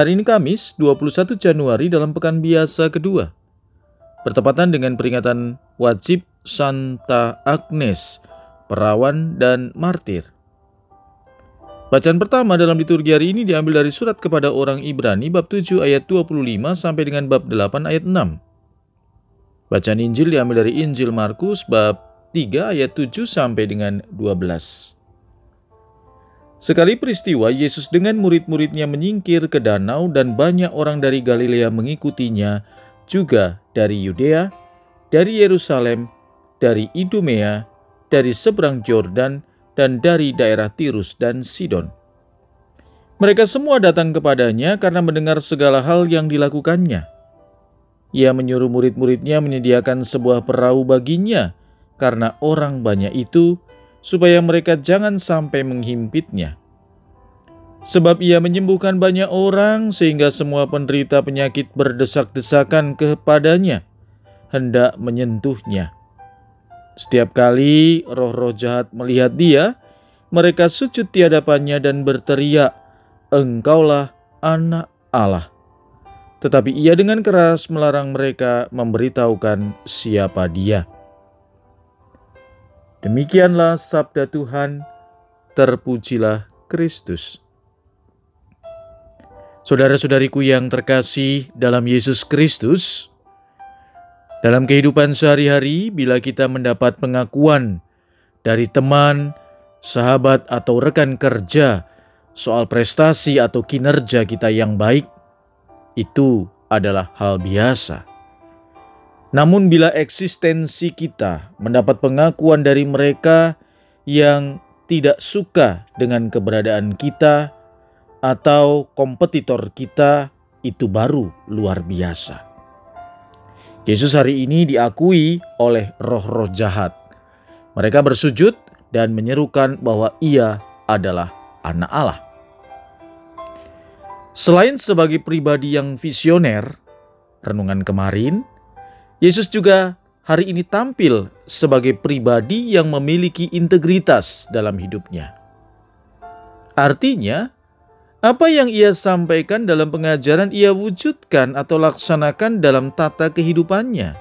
Hari ini Kamis 21 Januari dalam pekan biasa kedua. Bertepatan dengan peringatan wajib Santa Agnes, perawan dan martir. Bacaan pertama dalam liturgi hari ini diambil dari surat kepada orang Ibrani bab 7 ayat 25 sampai dengan bab 8 ayat 6. Bacaan Injil diambil dari Injil Markus bab 3 ayat 7 sampai dengan 12. Sekali peristiwa, Yesus dengan murid-muridnya menyingkir ke danau dan banyak orang dari Galilea mengikutinya, juga dari Yudea, dari Yerusalem, dari Idumea, dari seberang Yordan, dan dari daerah Tirus dan Sidon. Mereka semua datang kepadanya karena mendengar segala hal yang dilakukannya. Ia menyuruh murid-muridnya menyediakan sebuah perahu baginya karena orang banyak itu supaya mereka jangan sampai menghimpitnya. Sebab ia menyembuhkan banyak orang sehingga semua penderita penyakit berdesak-desakan kepadanya, hendak menyentuhnya. Setiap kali roh-roh jahat melihat dia, mereka sujud di hadapannya dan berteriak, Engkaulah anak Allah. Tetapi ia dengan keras melarang mereka memberitahukan siapa dia. Demikianlah sabda Tuhan, terpujilah Kristus. Saudara-saudariku yang terkasih dalam Yesus Kristus, dalam kehidupan sehari-hari, bila kita mendapat pengakuan dari teman, sahabat, atau rekan kerja soal prestasi atau kinerja kita yang baik, itu adalah hal biasa. Namun, bila eksistensi kita mendapat pengakuan dari mereka yang tidak suka dengan keberadaan kita atau kompetitor kita, itu baru luar biasa. Yesus hari ini diakui oleh roh-roh jahat. Mereka bersujud dan menyerukan bahwa Ia adalah Anak Allah. Selain sebagai pribadi yang visioner, renungan kemarin Yesus juga hari ini tampil sebagai pribadi yang memiliki integritas dalam hidupnya. Artinya, apa yang ia sampaikan dalam pengajaran ia wujudkan atau laksanakan dalam tata kehidupannya.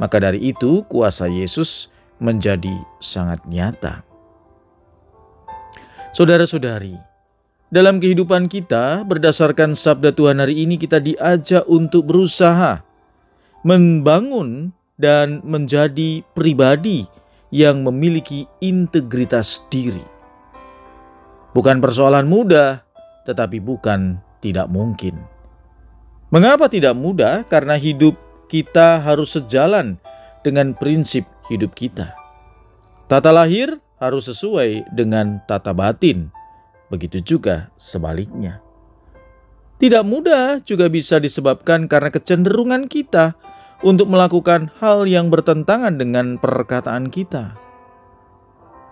Maka dari itu kuasa Yesus menjadi sangat nyata. Saudara-saudari, dalam kehidupan kita berdasarkan sabda Tuhan hari ini kita diajak untuk berusaha membangun dan menjadi pribadi yang memiliki integritas diri. Bukan persoalan mudah, tetapi bukan tidak mungkin. Mengapa tidak mudah? Karena hidup kita harus sejalan dengan prinsip hidup kita. Tata lahir harus sesuai dengan tata batin, begitu juga sebaliknya. Tidak mudah juga bisa disebabkan karena kecenderungan kita untuk melakukan hal yang bertentangan dengan perkataan kita.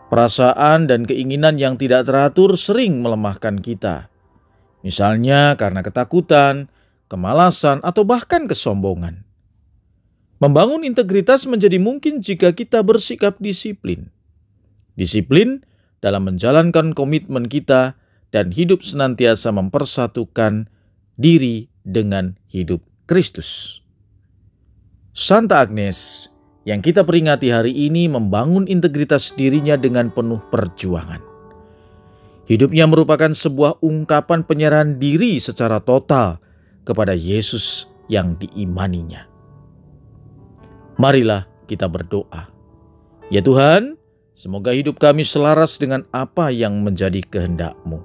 Perasaan dan keinginan yang tidak teratur sering melemahkan kita, misalnya karena ketakutan, kemalasan, atau bahkan kesombongan. Membangun integritas menjadi mungkin jika kita bersikap disiplin. Disiplin dalam menjalankan komitmen kita dan hidup senantiasa mempersatukan diri dengan hidup Kristus. Santa Agnes yang kita peringati hari ini membangun integritas dirinya dengan penuh perjuangan. Hidupnya merupakan sebuah ungkapan penyerahan diri secara total kepada Yesus yang diimaninya. Marilah kita berdoa. Ya Tuhan, semoga hidup kami selaras dengan apa yang menjadi kehendak-Mu.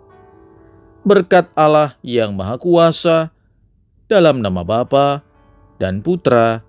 Berkat Allah yang Maha Kuasa, dalam nama Bapa dan Putra